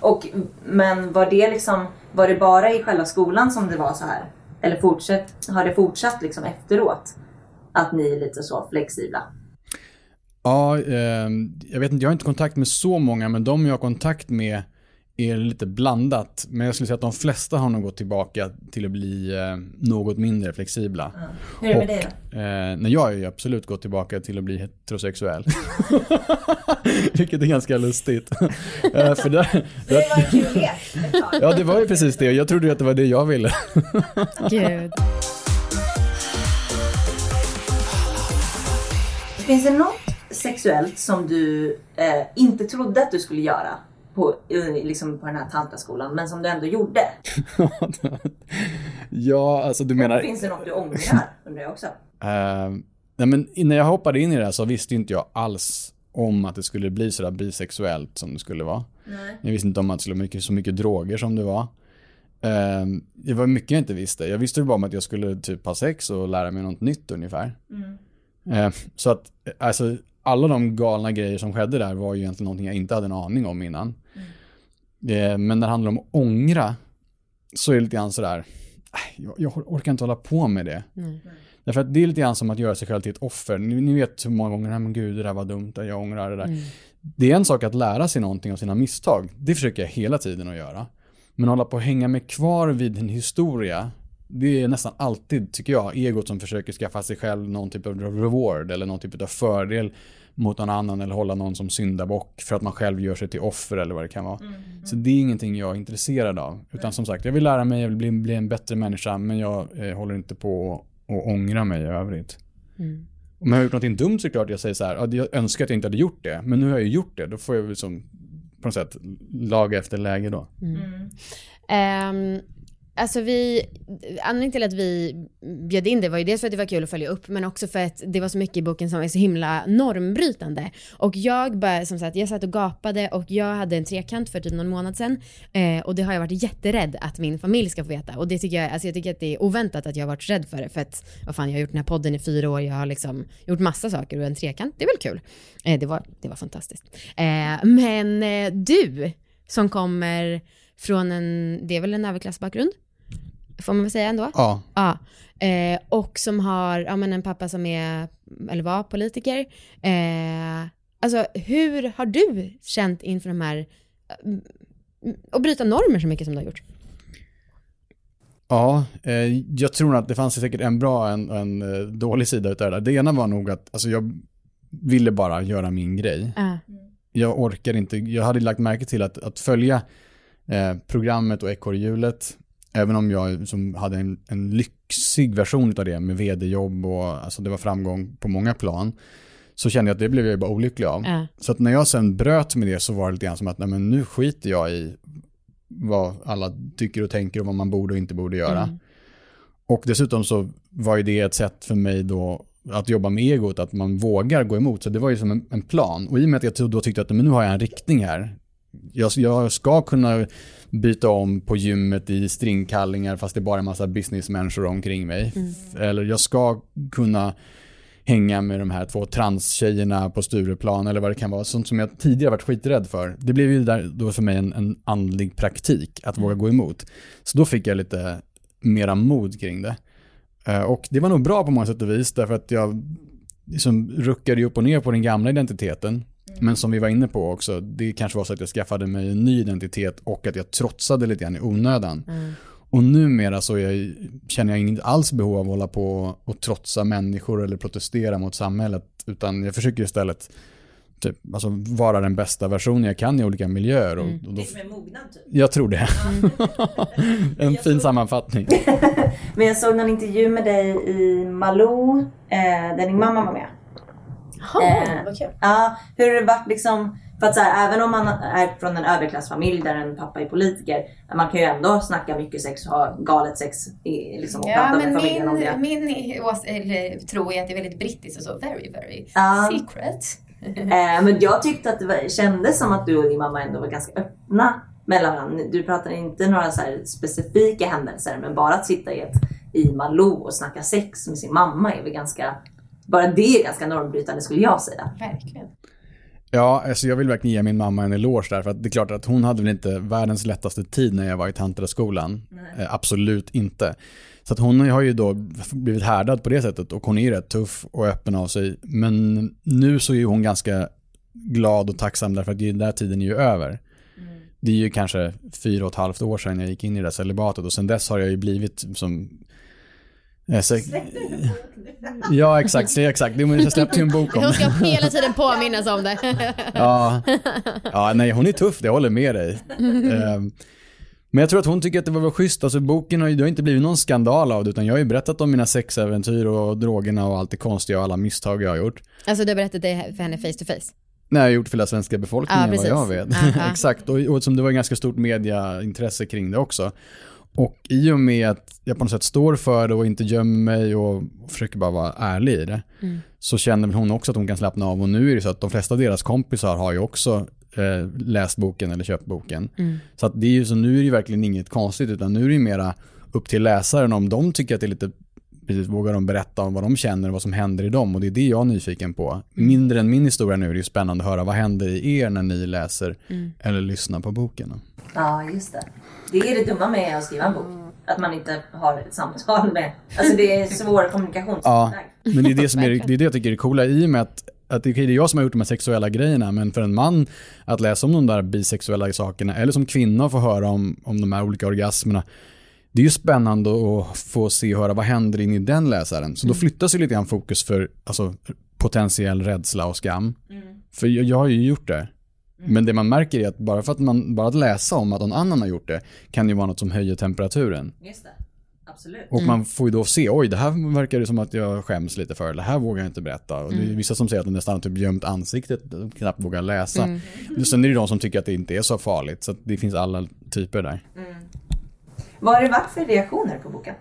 Speaker 3: Och, men var det liksom, var det bara i själva skolan som det var så här? Eller fortsätt, har det fortsatt liksom efteråt? Att ni är lite så flexibla?
Speaker 1: Ja, eh, jag vet inte, jag har inte kontakt med så många, men de jag har kontakt med är lite blandat. Men jag skulle säga att de flesta har nog gått tillbaka till att bli eh, något mindre flexibla.
Speaker 3: Hur är det med dig då?
Speaker 1: Eh, nej, jag har ju absolut gått tillbaka till att bli heterosexuell. (laughs) Vilket är ganska lustigt. (laughs) eh, för där,
Speaker 3: Det var en kul lek
Speaker 1: ja, det var ju precis det. Jag trodde ju att det var det jag ville. (laughs)
Speaker 2: Gud.
Speaker 3: Finns det något sexuellt som du eh, inte trodde att du skulle göra på, liksom på den här tantraskolan, men som du ändå gjorde? (laughs)
Speaker 1: ja, alltså du menar...
Speaker 3: Finns det något du ångrar, undrar jag också.
Speaker 1: Eh, nej men när jag hoppade in i det här så visste inte jag alls om att det skulle bli sådär bisexuellt som det skulle vara. Jag visste inte om att det skulle vara mycket, så mycket droger som det var. Eh, det var mycket jag inte visste. Jag visste bara om att jag skulle typ ha sex och lära mig något nytt ungefär. Eh, så att alltså, alla de galna grejer som skedde där var ju egentligen någonting jag inte hade en aning om innan. Eh, men när det handlar om ångra så är det lite grann sådär, "Äh, jag, jag orkar inte hålla på med det. Därför att det är lite grann som att göra sig själv till ett offer. Ni, ni vet hur många gånger, nej men gud det där var dumt, jag ångrar det där. Det är en sak att lära sig någonting av sina misstag. Det försöker jag hela tiden att göra. Men hålla på att hänga mig kvar vid en historia det är nästan alltid, tycker jag, egot som försöker skaffa sig själv någon typ av reward eller någon typ av fördel mot någon annan eller hålla någon som syndabock för att man själv gör sig till offer eller vad det kan vara. Mm. Så det är ingenting jag är intresserad av. Utan som sagt, jag vill lära mig, jag vill bli, bli en bättre människa men jag eh, håller inte på att ångra mig i övrigt. Mm. Om jag har gjort något dumt så är det klart jag säger så här, jag önskar att jag inte hade gjort det, men nu har jag gjort det, då får jag liksom på något sätt laga efter läge då.
Speaker 2: Mm. Um, Alltså vi, anledningen till att vi bjöd in det var ju dels för att det var kul att följa upp men också för att det var så mycket i boken som var så himla normbrytande. Och jag bara, som sagt, jag satt och gapade och jag hade en trekant för typ någon månad sedan eh, och det har jag varit jätterädd att min familj ska få veta och det tycker jag, alltså jag tycker att det är oväntat att jag har varit rädd för det för att, vad fan jag har gjort den här podden i fyra år, jag har liksom gjort massa saker och en trekant, det är väl kul. Eh, det, var, det var fantastiskt. Eh, men eh, du som kommer från en, det är väl en överklassbakgrund? Får man väl säga ändå?
Speaker 1: Ja.
Speaker 2: ja. Eh, och som har ja, men en pappa som är, eller var politiker. Eh, alltså hur har du känt inför de här, att bryta normer så mycket som du har gjort?
Speaker 1: Ja, eh, jag tror att det fanns säkert en bra och en, en eh, dålig sida utav det där. Det ena var nog att alltså, jag ville bara göra min grej.
Speaker 2: Uh.
Speaker 1: Jag orkar inte, jag hade lagt märke till att, att följa eh, programmet och ekorrhjulet Även om jag som hade en, en lyxig version av det med vd-jobb och alltså det var framgång på många plan. Så kände jag att det blev jag bara olycklig av.
Speaker 2: Äh.
Speaker 1: Så att när jag sen bröt med det så var det lite grann som att nej, men nu skiter jag i vad alla tycker och tänker och vad man borde och inte borde göra. Mm. Och dessutom så var ju det ett sätt för mig då att jobba med egot, att man vågar gå emot. Så det var ju som en, en plan. Och i och med att jag då tyckte att men nu har jag en riktning här. Jag, jag ska kunna byta om på gymmet i stringkallingar fast det är bara en massa businessmänniskor omkring mig. Mm. Eller jag ska kunna hänga med de här två transtjejerna på Stureplan eller vad det kan vara. Sånt som jag tidigare varit skiträdd för. Det blev ju där då för mig en, en andlig praktik att våga gå emot. Så då fick jag lite mera mod kring det. Eh, och det var nog bra på många sätt och vis därför att jag liksom ruckade upp och ner på den gamla identiteten. Men som vi var inne på också, det kanske var så att jag skaffade mig en ny identitet och att jag trotsade lite grann i onödan.
Speaker 2: Mm.
Speaker 1: Och numera så jag, känner jag inget alls behov av att hålla på och trotsa människor eller protestera mot samhället. Utan jag försöker istället typ, alltså vara den bästa versionen jag kan i olika miljöer. Och,
Speaker 3: mm. och då, det som är mognad typ?
Speaker 1: Jag tror det. Mm. (laughs) en fin såg... sammanfattning. (laughs)
Speaker 3: Men jag såg någon intervju med dig i Malou, eh, där din mamma var med.
Speaker 2: Jaha, eh, vad kul.
Speaker 3: Ja, hur har det varit liksom för att så här, även om man är från en överklassfamilj där en pappa är politiker, man kan ju ändå snacka mycket sex och ha galet sex i, liksom, och
Speaker 2: ja,
Speaker 3: prata
Speaker 2: med
Speaker 3: familjen
Speaker 2: min,
Speaker 3: om det.
Speaker 2: Min eller, tro är att det är väldigt brittiskt och så, very, very ja. secret. (laughs)
Speaker 3: eh, men jag tyckte att det var, kändes som att du och din mamma ändå var ganska öppna mellan varandra. Du pratar inte några så specifika händelser, men bara att sitta i ett i Malou och snacka sex med sin mamma är väl ganska bara det är ganska normbrytande skulle jag säga.
Speaker 2: Verkligen.
Speaker 1: Ja, alltså jag vill verkligen ge min mamma en eloge där, för att det är klart att hon hade väl inte världens lättaste tid när jag var i Tantraskolan. Eh, absolut inte. Så att hon har ju då blivit härdad på det sättet och hon är ju rätt tuff och öppen av sig. Men nu så är hon ganska glad och tacksam därför att den där tiden är ju över. Mm. Det är ju kanske fyra och ett halvt år sedan jag gick in i det där celibatet och sen dess har jag ju blivit som så, ja exakt, exakt. Jag släppte ju en bok om
Speaker 2: det. Hon ska hela tiden påminnas om det. (laughs)
Speaker 1: ja. ja, nej hon är tuff, jag håller med dig. Um, men jag tror att hon tycker att det var schysst. Alltså boken har ju, det har inte blivit någon skandal av det utan jag har ju berättat om mina sexäventyr och drogerna och allt det konstiga och alla misstag jag har gjort.
Speaker 2: Alltså du har berättat det för henne face to face?
Speaker 1: Nej, jag har gjort för hela svenska befolkningen ja, vad jag vet. (laughs) Exakt, och, och som det var ganska stort mediaintresse kring det också. Och i och med att jag på något sätt står för det och inte gömmer mig och försöker bara vara ärlig i det, mm. så känner hon också att hon kan slappna av. Och nu är det så att de flesta av deras kompisar har ju också eh, läst boken eller köpt boken.
Speaker 2: Mm.
Speaker 1: Så att det är ju så, nu är det ju verkligen inget konstigt, utan nu är det ju mera upp till läsaren om de tycker att det är lite precis, vågar de berätta om vad de känner och vad som händer i dem och det är det jag är nyfiken på. Mindre än min historia nu är det ju spännande att höra vad händer i er när ni läser
Speaker 2: mm.
Speaker 1: eller lyssnar på boken.
Speaker 3: Ja, just det. Det är det dumma med att skriva en bok. Att man inte har ett samtal med... Alltså det är svår kommunikation.
Speaker 1: Ja, men det är det som är, det är det jag tycker är coola i och med att att det är jag som har gjort de här sexuella grejerna, men för en man att läsa om de där bisexuella sakerna, eller som kvinna få höra om, om de här olika orgasmerna, det är ju spännande att få se och höra vad händer in i den läsaren. Så då flyttas ju lite grann fokus för alltså, potentiell rädsla och skam. För jag, jag har ju gjort det. Men det man märker är att bara för att man, bara att läsa om att någon annan har gjort det kan ju vara något som höjer temperaturen.
Speaker 3: Just det. Absolut.
Speaker 1: Och man får ju då se, oj det här verkar det som att jag skäms lite för, det här vågar jag inte berätta. Och det är vissa som säger att de nästan har typ gömt ansiktet knappt vågar läsa. Mm. Sen är det de som tycker att det inte är så farligt, så det finns alla typer där.
Speaker 3: Vad har det varit för reaktioner på boken?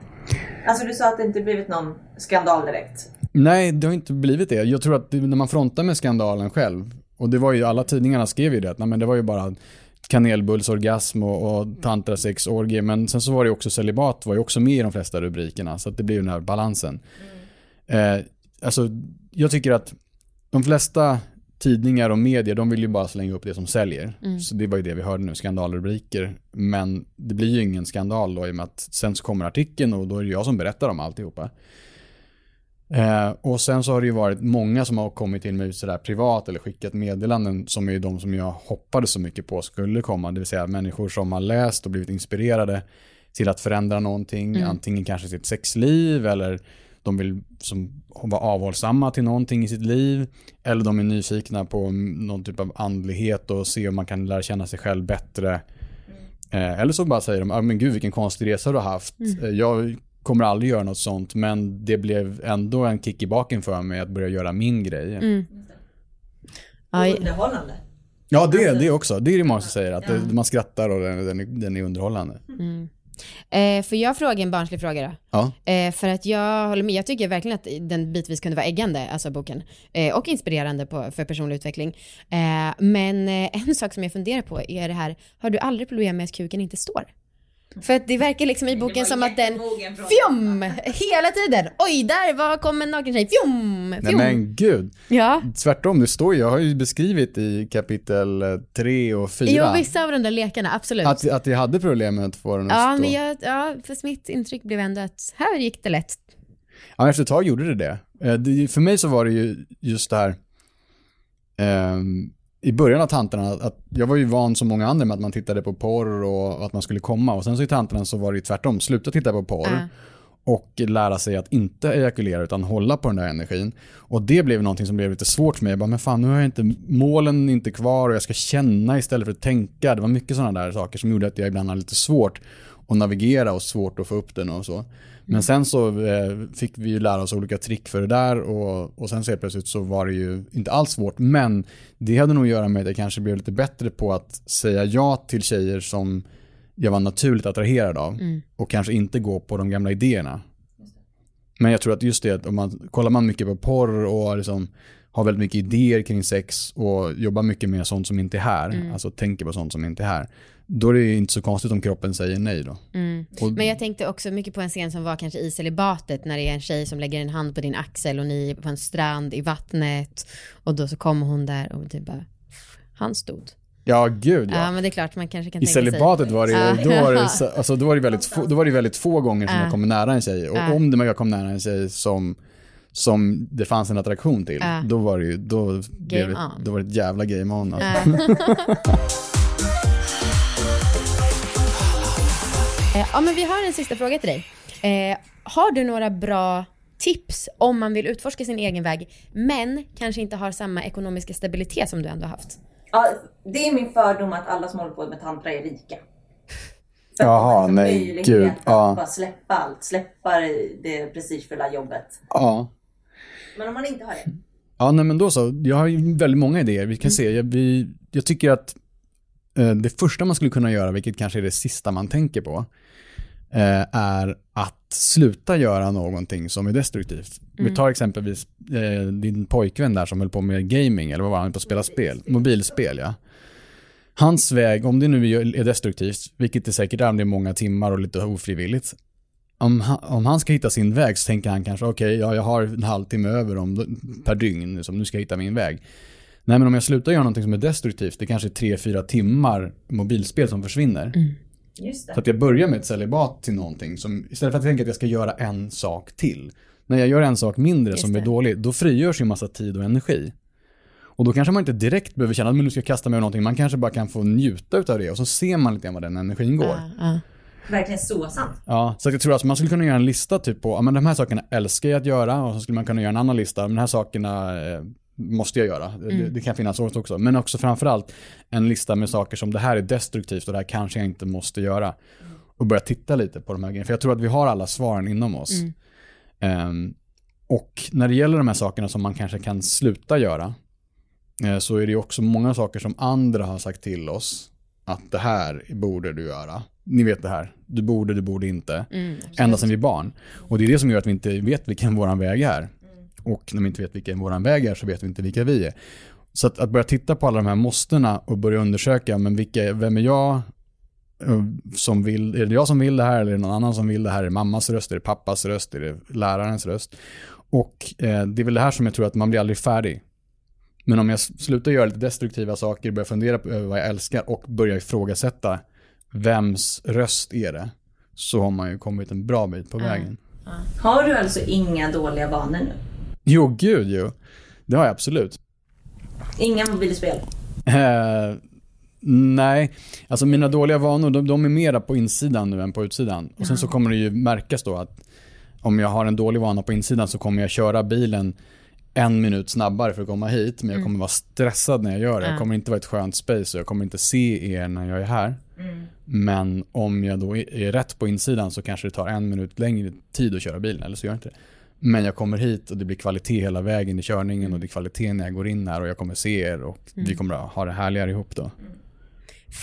Speaker 3: Alltså du sa att det inte blivit någon skandal direkt.
Speaker 1: Nej, det har inte blivit det. Jag tror att när man frontar med skandalen själv, och det var ju, alla tidningarna skrev ju det, nej, men det var ju bara kanelbullsorgasm och, och tantrasexorgie, men sen så var det också celibat var ju också med i de flesta rubrikerna, så att det blir ju den här balansen. Eh, alltså, jag tycker att de flesta tidningar och medier, de vill ju bara slänga upp det som säljer. Så det var ju det vi hörde nu, skandalrubriker. Men det blir ju ingen skandal då i och med att sen så kommer artikeln och då är det jag som berättar om alltihopa. Eh, och sen så har det ju varit många som har kommit till mig sådär privat eller skickat meddelanden som är de som jag hoppades så mycket på skulle komma. Det vill säga människor som har läst och blivit inspirerade till att förändra någonting. Antingen kanske sitt sexliv eller de vill som, vara avhållsamma till någonting i sitt liv. Eller de är nyfikna på någon typ av andlighet och se om man kan lära känna sig själv bättre. Eh, eller så bara säger de, ah, men gud vilken konstig resa du har haft. Eh, Jag kommer aldrig göra något sånt men det blev ändå en kick i baken för mig att börja göra min grej.
Speaker 2: Aj.
Speaker 3: Underhållande.
Speaker 1: Ja det, det också, det är det många som säger, att det, man skrattar och den, den, är, den är underhållande.
Speaker 2: Eh, får jag fråga en barnslig fråga då?
Speaker 1: Ja.
Speaker 2: Eh, för att jag håller med, jag tycker verkligen att den bitvis kunde vara äggande, alltså boken. Eh, och inspirerande på, för personlig utveckling. Eh, men eh, en sak som jag funderar på är det här, har du aldrig problem med att kuken inte står? För att det verkar liksom i boken som att den fjom hela tiden. Oj, där var kom en naken tjej. Fjom,
Speaker 1: Nej men gud,
Speaker 2: Ja.
Speaker 1: tvärtom det står ju, jag har ju beskrivit i kapitel 3 och 4
Speaker 2: Jo, vissa av de där lekarna, absolut.
Speaker 1: att, att jag hade problem med att få den att
Speaker 2: ja,
Speaker 1: stå.
Speaker 2: men jag, ja, för mitt intryck blev ändå att här gick det lätt.
Speaker 1: Ja, efter ett tag gjorde det det. Eh, det. För mig så var det ju just det här, ehm, i början av tanterna, att jag var ju van som många andra med att man tittade på porr och att man skulle komma. Och sen så i tanterna så var det ju tvärtom, sluta titta på porr.
Speaker 2: Ja.
Speaker 1: Och lära sig att inte ejakulera utan hålla på den där energin. Och det blev någonting som blev lite svårt för mig. Jag bara, men fan nu har jag inte, målen inte kvar och jag ska känna istället för att tänka. Det var mycket sådana där saker som gjorde att jag ibland hade lite svårt att navigera och svårt att få upp den och så. Men sen så eh, fick vi ju lära oss olika trick för det där och, och sen så helt plötsligt så var det ju inte alls svårt. Men det hade nog att göra med att jag kanske blev lite bättre på att säga ja till tjejer som jag var naturligt attraherad av och kanske inte gå på de gamla idéerna. Men jag tror att just det, om man, kollar man mycket på porr och liksom har väldigt mycket idéer kring sex och jobbar mycket med sånt som inte är här, alltså tänker på sånt som inte är här, då är det ju inte så konstigt om kroppen säger nej då. Och,
Speaker 2: Men jag tänkte också mycket på en scen som var kanske i celibatet när det är en tjej som lägger en hand på din axel och ni är på en strand i vattnet och då så kommer hon där och typ bara, han stod.
Speaker 1: ja, gud
Speaker 2: Ja.
Speaker 1: ja.
Speaker 2: men det är klart man kanske kan
Speaker 1: I
Speaker 2: tänka sig.
Speaker 1: celibatet var det, då var det, så- (laughs) alltså, då var det, väldigt, få, då var det väldigt få gånger som
Speaker 2: Ja.
Speaker 1: jag kom nära en tjej. Och om det jag kom nära en tjej som, som det fanns en attraktion till, då var det ju, då, blev det,
Speaker 2: on.
Speaker 1: då var det ett jävla game on. Alltså. (laughs) (laughs)
Speaker 2: Eh, Ja men vi har en sista fråga till dig. Eh, har du några bra tips om man vill utforska sin egen väg men kanske inte har samma ekonomiska stabilitet som du ändå har haft?
Speaker 3: Ja, det är min fördom att alla som håller på med tantra är rika. För
Speaker 1: Jaha,
Speaker 3: liksom
Speaker 1: nej, gud,
Speaker 3: att
Speaker 1: ja.
Speaker 3: bara släppa allt, släppa det prestigefulla jobbet.
Speaker 1: Ja.
Speaker 3: Men om man inte har det.
Speaker 1: Ja, nej men då så. Jag har ju väldigt många idéer. Vi kan se. Jag, vi, jag tycker att eh, det första man skulle kunna göra, vilket kanske är det sista man tänker på, är att sluta göra någonting som är destruktivt. Vi tar exempelvis eh, din pojkvän där som höll på med gaming, eller vad var han på att spela spel? Mobilspel, ja. Hans väg, om det nu är destruktivt, vilket det säkert är om det är många timmar och lite ofrivilligt, om han, om han ska hitta sin väg så tänker han kanske okej, ja, jag har en halvtimme över om, per dygn, som nu ska jag hitta min väg. Nej men om jag slutar göra någonting som är destruktivt, det kanske är tre, fyra timmar mobilspel som försvinner.
Speaker 3: Just
Speaker 1: Så
Speaker 3: det.
Speaker 1: att jag börjar med ett celibat till någonting som, istället för att tänka att jag ska göra en sak till. När jag gör en sak mindre
Speaker 2: Just
Speaker 1: som
Speaker 2: det.
Speaker 1: är dålig, då frigörs ju massa tid och energi. Och då kanske man inte direkt behöver känna att nu ska jag kasta mig över någonting, man kanske bara kan få njuta av det och så ser man lite grann var den energin går.
Speaker 2: Ja, ja.
Speaker 3: Verkligen så sant.
Speaker 1: Ja, så jag tror att man skulle kunna göra en lista typ på, ja men de här sakerna älskar jag att göra och så skulle man kunna göra en annan lista, de här sakerna eh, måste jag göra. Det,
Speaker 2: Mm.
Speaker 1: det kan finnas sånt också. Men också framförallt en lista med saker som det här är destruktivt och det här kanske jag inte måste göra. Och börja titta lite på de här grejerna. För jag tror att vi har alla svaren inom oss.
Speaker 2: Mm.
Speaker 1: Ehm, och när det gäller de här sakerna som man kanske kan sluta göra, eh, så är det också många saker som andra har sagt till oss att det här borde du göra. Ni vet det här, du borde, du borde inte.
Speaker 2: Mm,
Speaker 1: Ända sedan vi är barn. Och det är det som gör att vi inte vet vilken våran väg är. Och när vi inte vet vilken våran väg är så vet vi inte vilka vi är. Så att, att börja titta på alla de här måstena och börja undersöka, men vilka, vem är jag eh, som vill, är det jag som vill det här eller är det någon annan som vill det här? Är det mammas röst, är det pappas röst, är det lärarens röst? Och eh, det är väl det här som jag tror att man blir aldrig färdig. Men om jag slutar göra lite destruktiva saker, börjar fundera på över vad jag älskar och börjar ifrågasätta vems röst är det? Så har man ju kommit en bra bit på vägen.
Speaker 3: Har du alltså inga dåliga vanor nu?
Speaker 1: Jo, gud jo. Det har jag absolut.
Speaker 3: Inga mobilspel?
Speaker 1: Eh, nej, alltså mina dåliga vanor, de, de är mera på insidan nu än på utsidan. Och sen så kommer det ju märkas då att om jag har en dålig vana på insidan så kommer jag köra bilen en minut snabbare för att komma hit, men jag kommer vara stressad när jag gör det. Jag kommer inte vara ett skönt space och jag kommer inte se er när jag är här. Men om jag då är är rätt på insidan så kanske det tar en minut längre tid att köra bilen, eller så gör jag inte det. Men jag kommer hit och det blir kvalitet hela vägen i körningen och det är kvalitet när jag går in här och jag kommer se er och vi kommer att ha det härligare ihop då.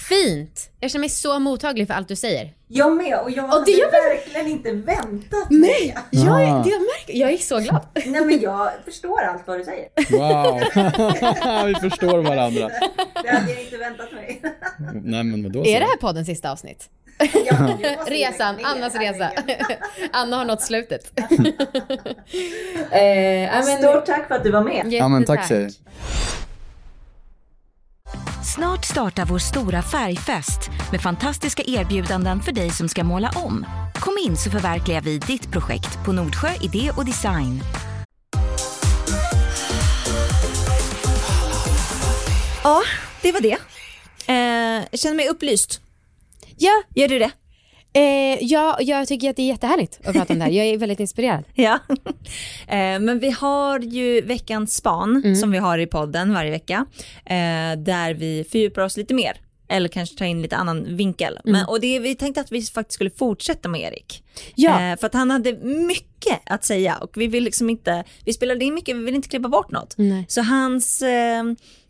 Speaker 2: Fint! Jag känner mig så mottaglig för allt du säger.
Speaker 3: Jag med och jag hade
Speaker 2: mig-
Speaker 3: verkligen inte väntat mig.
Speaker 2: Jag,
Speaker 1: Ah.
Speaker 2: är, det jag, märker, jag är så glad. (laughs)
Speaker 3: Nej men jag förstår allt vad du säger.
Speaker 1: Wow! (laughs) vi förstår varandra.
Speaker 3: Det hade jag inte väntat mig.
Speaker 1: Nej men vadå
Speaker 2: Är det här poddens sista avsnitt?
Speaker 3: Ja, (laughs)
Speaker 2: Resan, Annas resa. (laughs) Anna har nått slutet. (laughs) eh, ja, men-
Speaker 3: Stort tack för att du var med.
Speaker 1: Ja men tack tjejer.
Speaker 4: Snart startar vår stora färgfest med fantastiska erbjudanden för dig som ska måla om. Kom in så förverkligar vi ditt projekt på Nordsjö Idé och Design.
Speaker 5: Ja, det var det. Eh, jag känner mig upplyst.
Speaker 2: Ja,
Speaker 5: Gör du det?
Speaker 2: eh, ja, jag tycker att det är jättehärligt att prata om det här. Jag är väldigt inspirerad. (laughs)
Speaker 5: Ja. Eh, men vi har ju veckans span som vi har i podden varje vecka. Eh, där vi fördjupar oss lite mer. Eller kanske tar in lite annan vinkel. Men, och det, vi tänkte att vi faktiskt skulle fortsätta med Erik.
Speaker 2: Ja.
Speaker 5: Eh, för att han hade mycket att säga och vi vill liksom inte, vi spelade in mycket, vi vill inte klippa bort något.
Speaker 2: Nej.
Speaker 5: Så hans, eh,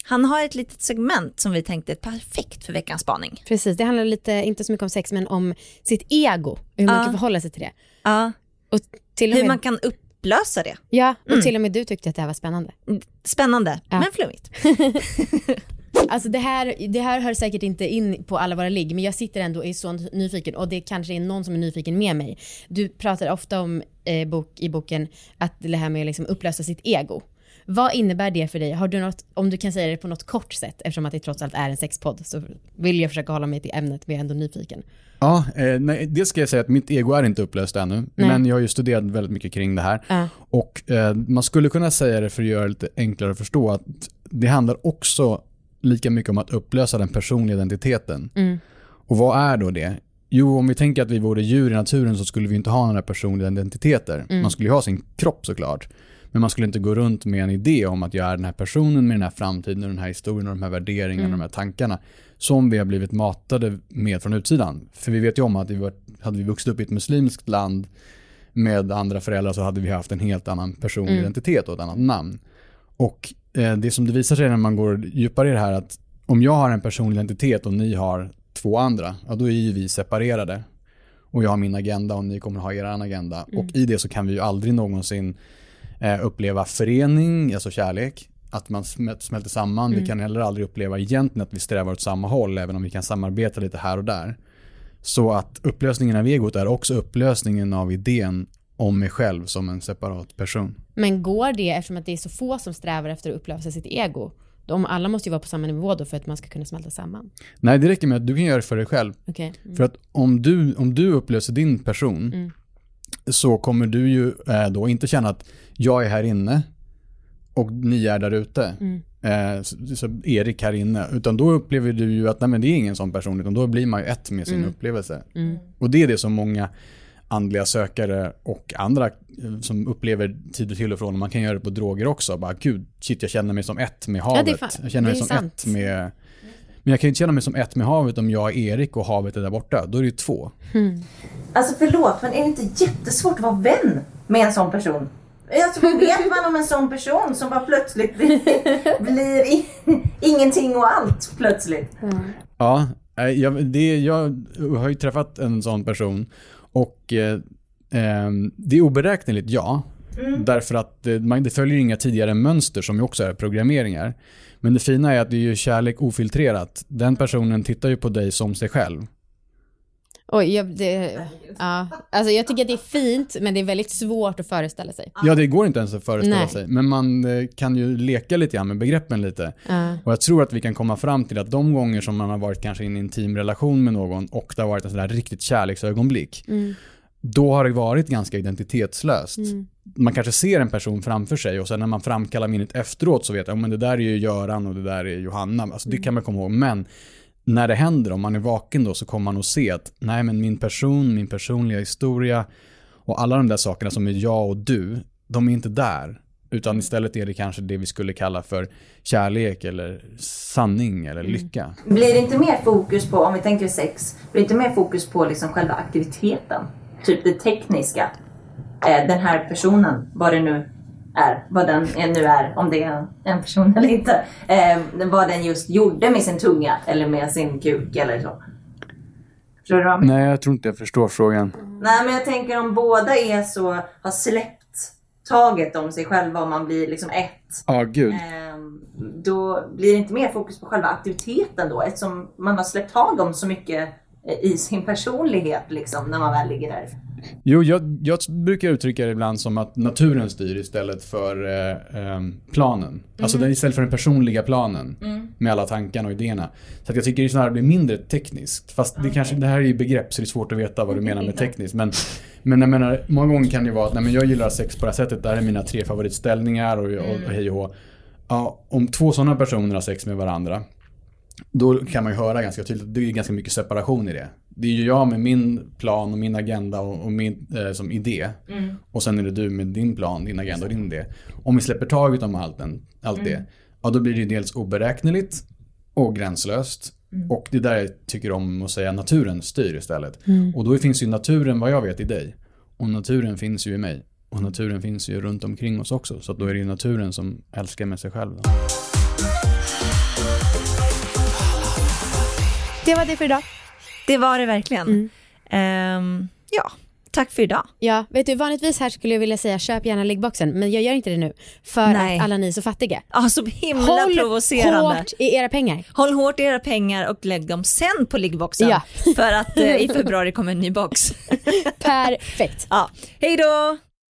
Speaker 5: han har ett litet segment som vi tänkte är perfekt för veckans spaning.
Speaker 2: Precis, det handlar lite, inte så mycket om sex, men om sitt ego. Hur man
Speaker 5: Ja.
Speaker 2: kan förhålla sig till det.
Speaker 5: Ja.
Speaker 2: Och till och
Speaker 5: Hur
Speaker 2: med,
Speaker 5: man kan upplösa det.
Speaker 2: Ja, och till och med du tyckte att det här var spännande.
Speaker 5: Spännande,
Speaker 2: Ja.
Speaker 5: men flummigt. (laughs)
Speaker 2: Alltså det här, det här hör säkert inte in på alla våra ligg, men jag sitter ändå och är så nyfiken och det kanske är någon som är nyfiken med mig. Du pratar ofta om eh, bok, i boken att det här med att liksom upplösa sitt ego. Vad innebär det för dig? Har du något, om du kan säga det på något kort sätt, eftersom att det trots allt är en sexpodd, så vill jag försöka hålla mig till ämnet, men jag är ändå nyfiken.
Speaker 1: Ja, eh, nej, det ska jag säga att mitt ego är inte upplöst ännu.
Speaker 2: Nej.
Speaker 1: Men jag har ju studerat väldigt mycket kring det här.
Speaker 2: Ja.
Speaker 1: Och eh, man skulle kunna säga det för att göra det lite enklare att förstå att det handlar också lika mycket om att upplösa den personliga identiteten.
Speaker 2: Mm.
Speaker 1: Och vad är då det? Jo, om vi tänker att vi vore djur i naturen så skulle vi inte ha några personliga identiteter.
Speaker 2: Mm.
Speaker 1: Man skulle ju ha sin kropp såklart. Men man skulle inte gå runt med en idé om att jag är den här personen med den här framtiden och den här historien och de här värderingarna
Speaker 2: Mm.
Speaker 1: och de här tankarna. Som vi har blivit matade med från utsidan. För vi vet ju om att vi hade vi vuxit upp i ett muslimskt land med andra föräldrar så hade vi haft en helt annan personlig
Speaker 2: Mm.
Speaker 1: identitet och ett annat namn. Och eh, det som det visar sig när man går djupare i det här att om jag har en personlig identitet och ni har två andra, ja då är ju vi separerade. Och jag har min agenda och ni kommer ha er agenda. Och i det så kan vi ju aldrig någonsin eh, uppleva förening, alltså kärlek. Att man smäl- smälter samman. Vi kan heller aldrig uppleva egentligen att vi strävar åt samma håll, även om vi kan samarbeta lite här och där. Så att upplösningen av egot är också upplösningen av idén om mig själv som en separat person.
Speaker 2: Men går det, eftersom att det är så få som strävar efter att upplösa sitt ego, de alla måste ju vara på samma nivå då för att man ska kunna smälta samman.
Speaker 1: Nej, det räcker med att du kan göra det för dig själv.
Speaker 2: Okej. Mm.
Speaker 1: För att om du, om du upplöser din person så kommer du ju eh, då inte känna att jag är här inne och ni är där ute. eh, så, så Erik här inne. Utan då upplever du ju att nej, men det är ingen sån person, utan då blir man ju ett med sin
Speaker 2: Mm.
Speaker 1: upplevelse.
Speaker 2: Mm.
Speaker 1: Och det är det som många andliga sökare och andra eh, som upplever tid och till och från, och man kan göra det på droger också. Bara gud, shit jag känner mig som ett med havet.
Speaker 2: fan-
Speaker 1: jag känner mig som
Speaker 2: sant.
Speaker 1: ett med... Men jag kan ju inte känna mig som ett med havet om jag är Erik och havet är där borta. Då är det ju två.
Speaker 3: Alltså förlåt, men är det inte jättesvårt att vara vän med en sån person? Alltså, vad vet man om en sån person som bara plötsligt blir, (laughs) blir i, ingenting och allt plötsligt?
Speaker 1: Ja, eh, jag, det, jag har ju träffat en sån person och eh, eh, det är oberäkneligt, ja. Därför att det, man, det följer inga tidigare mönster som ju också är programmeringar. Men det fina är att det är ju kärlek ofiltrerat. Den personen tittar ju på dig som sig själv.
Speaker 2: Oj, jag, det, ja. alltså jag tycker att det är fint men det är väldigt svårt att föreställa sig.
Speaker 1: Ja, det går inte ens att föreställa
Speaker 2: Nej.
Speaker 1: sig. Men man eh, kan ju leka lite grann med begreppen lite.
Speaker 2: Ja.
Speaker 1: Och jag tror att vi kan komma fram till att de gånger som man har varit kanske i en intim relation med någon och det har varit en sån där riktigt kärleksögonblick.
Speaker 2: Mm.
Speaker 1: Då har det varit ganska identitetslöst.
Speaker 2: Mm.
Speaker 1: Man kanske ser en person framför sig och sen när man framkallar minnet efteråt så vet jag, men det där är ju Göran och det där är Johanna. Alltså det kan man komma ihåg. Men när det händer, om man är vaken då, så kommer man att se att nej men min person, min personliga historia och alla de där sakerna som är jag och du, de är inte där. Utan istället är det kanske det vi skulle kalla för kärlek eller sanning eller lycka.
Speaker 3: Blir det inte mer fokus på, om vi tänker sex, blir det inte mer fokus på liksom själva aktiviteten? Typ det tekniska. Eh, den här personen, vad det nu är, vad den nu är, om det är en person eller inte. Eh, vad den just gjorde med sin tunga eller med sin kuk eller så. Förstår du vad?
Speaker 1: Nej, jag tror inte jag förstår frågan.
Speaker 3: Nej men jag tänker om båda är så, har släppt taget om sig själva och man blir liksom ett.
Speaker 1: Ja, gud.
Speaker 3: Ehm, då blir det inte mer fokus på själva aktiviteten då eftersom man har släppt tag om så mycket eh, i sin personlighet liksom när man väl ligger där.
Speaker 1: Jo, jag, jag brukar uttrycka det ibland som att naturen styr istället för eh, ehm, planen. Alltså det är istället för den personliga planen med alla tankarna och idéerna. Så att jag tycker det snarare blir mindre tekniskt. Fast det, kanske, det här är ju begrepp så det är svårt att veta vad du menar med tekniskt. Men, men jag menar, många gånger kan det ju vara att nej, men jag gillar sex på det här sättet. Det här är mina tre favoritställningar och, och, och hej och hå. Ja, om två sådana personer har sex med varandra då kan man ju höra ganska tydligt att det är ganska mycket separation i det. Det är ju jag med min plan och min agenda och, och min eh, som idé. Och sen är det du med din plan, din agenda och din idé. Om vi släpper taget om allt, den, allt det, ja då blir det ju dels oberäkneligt och gränslöst. Och det är där jag tycker om att säga naturen styr istället. Och då finns ju naturen vad jag vet i dig. Och naturen finns ju i mig. Och naturen finns ju runt omkring oss också. Så då är det ju naturen som älskar med sig själv. Då.
Speaker 2: Det var det för idag.
Speaker 5: Det var det verkligen.
Speaker 2: Mm.
Speaker 5: Ehm, ja, tack för idag.
Speaker 2: Ja, vet du vanligtvis här skulle jag vilja säga köp gärna liggboxen men jag gör inte det nu för
Speaker 5: Nej.
Speaker 2: att alla ni är så fattiga.
Speaker 5: Ja, så himla
Speaker 2: Håll
Speaker 5: provocerande.
Speaker 2: hårt i era pengar.
Speaker 5: Håll hårt i era pengar och lägg dem sen på liggboxen.
Speaker 2: Ja.
Speaker 5: För att eh, i (laughs) februari kommer en ny box.
Speaker 2: Perfekt. (laughs)
Speaker 5: ja. Hej då!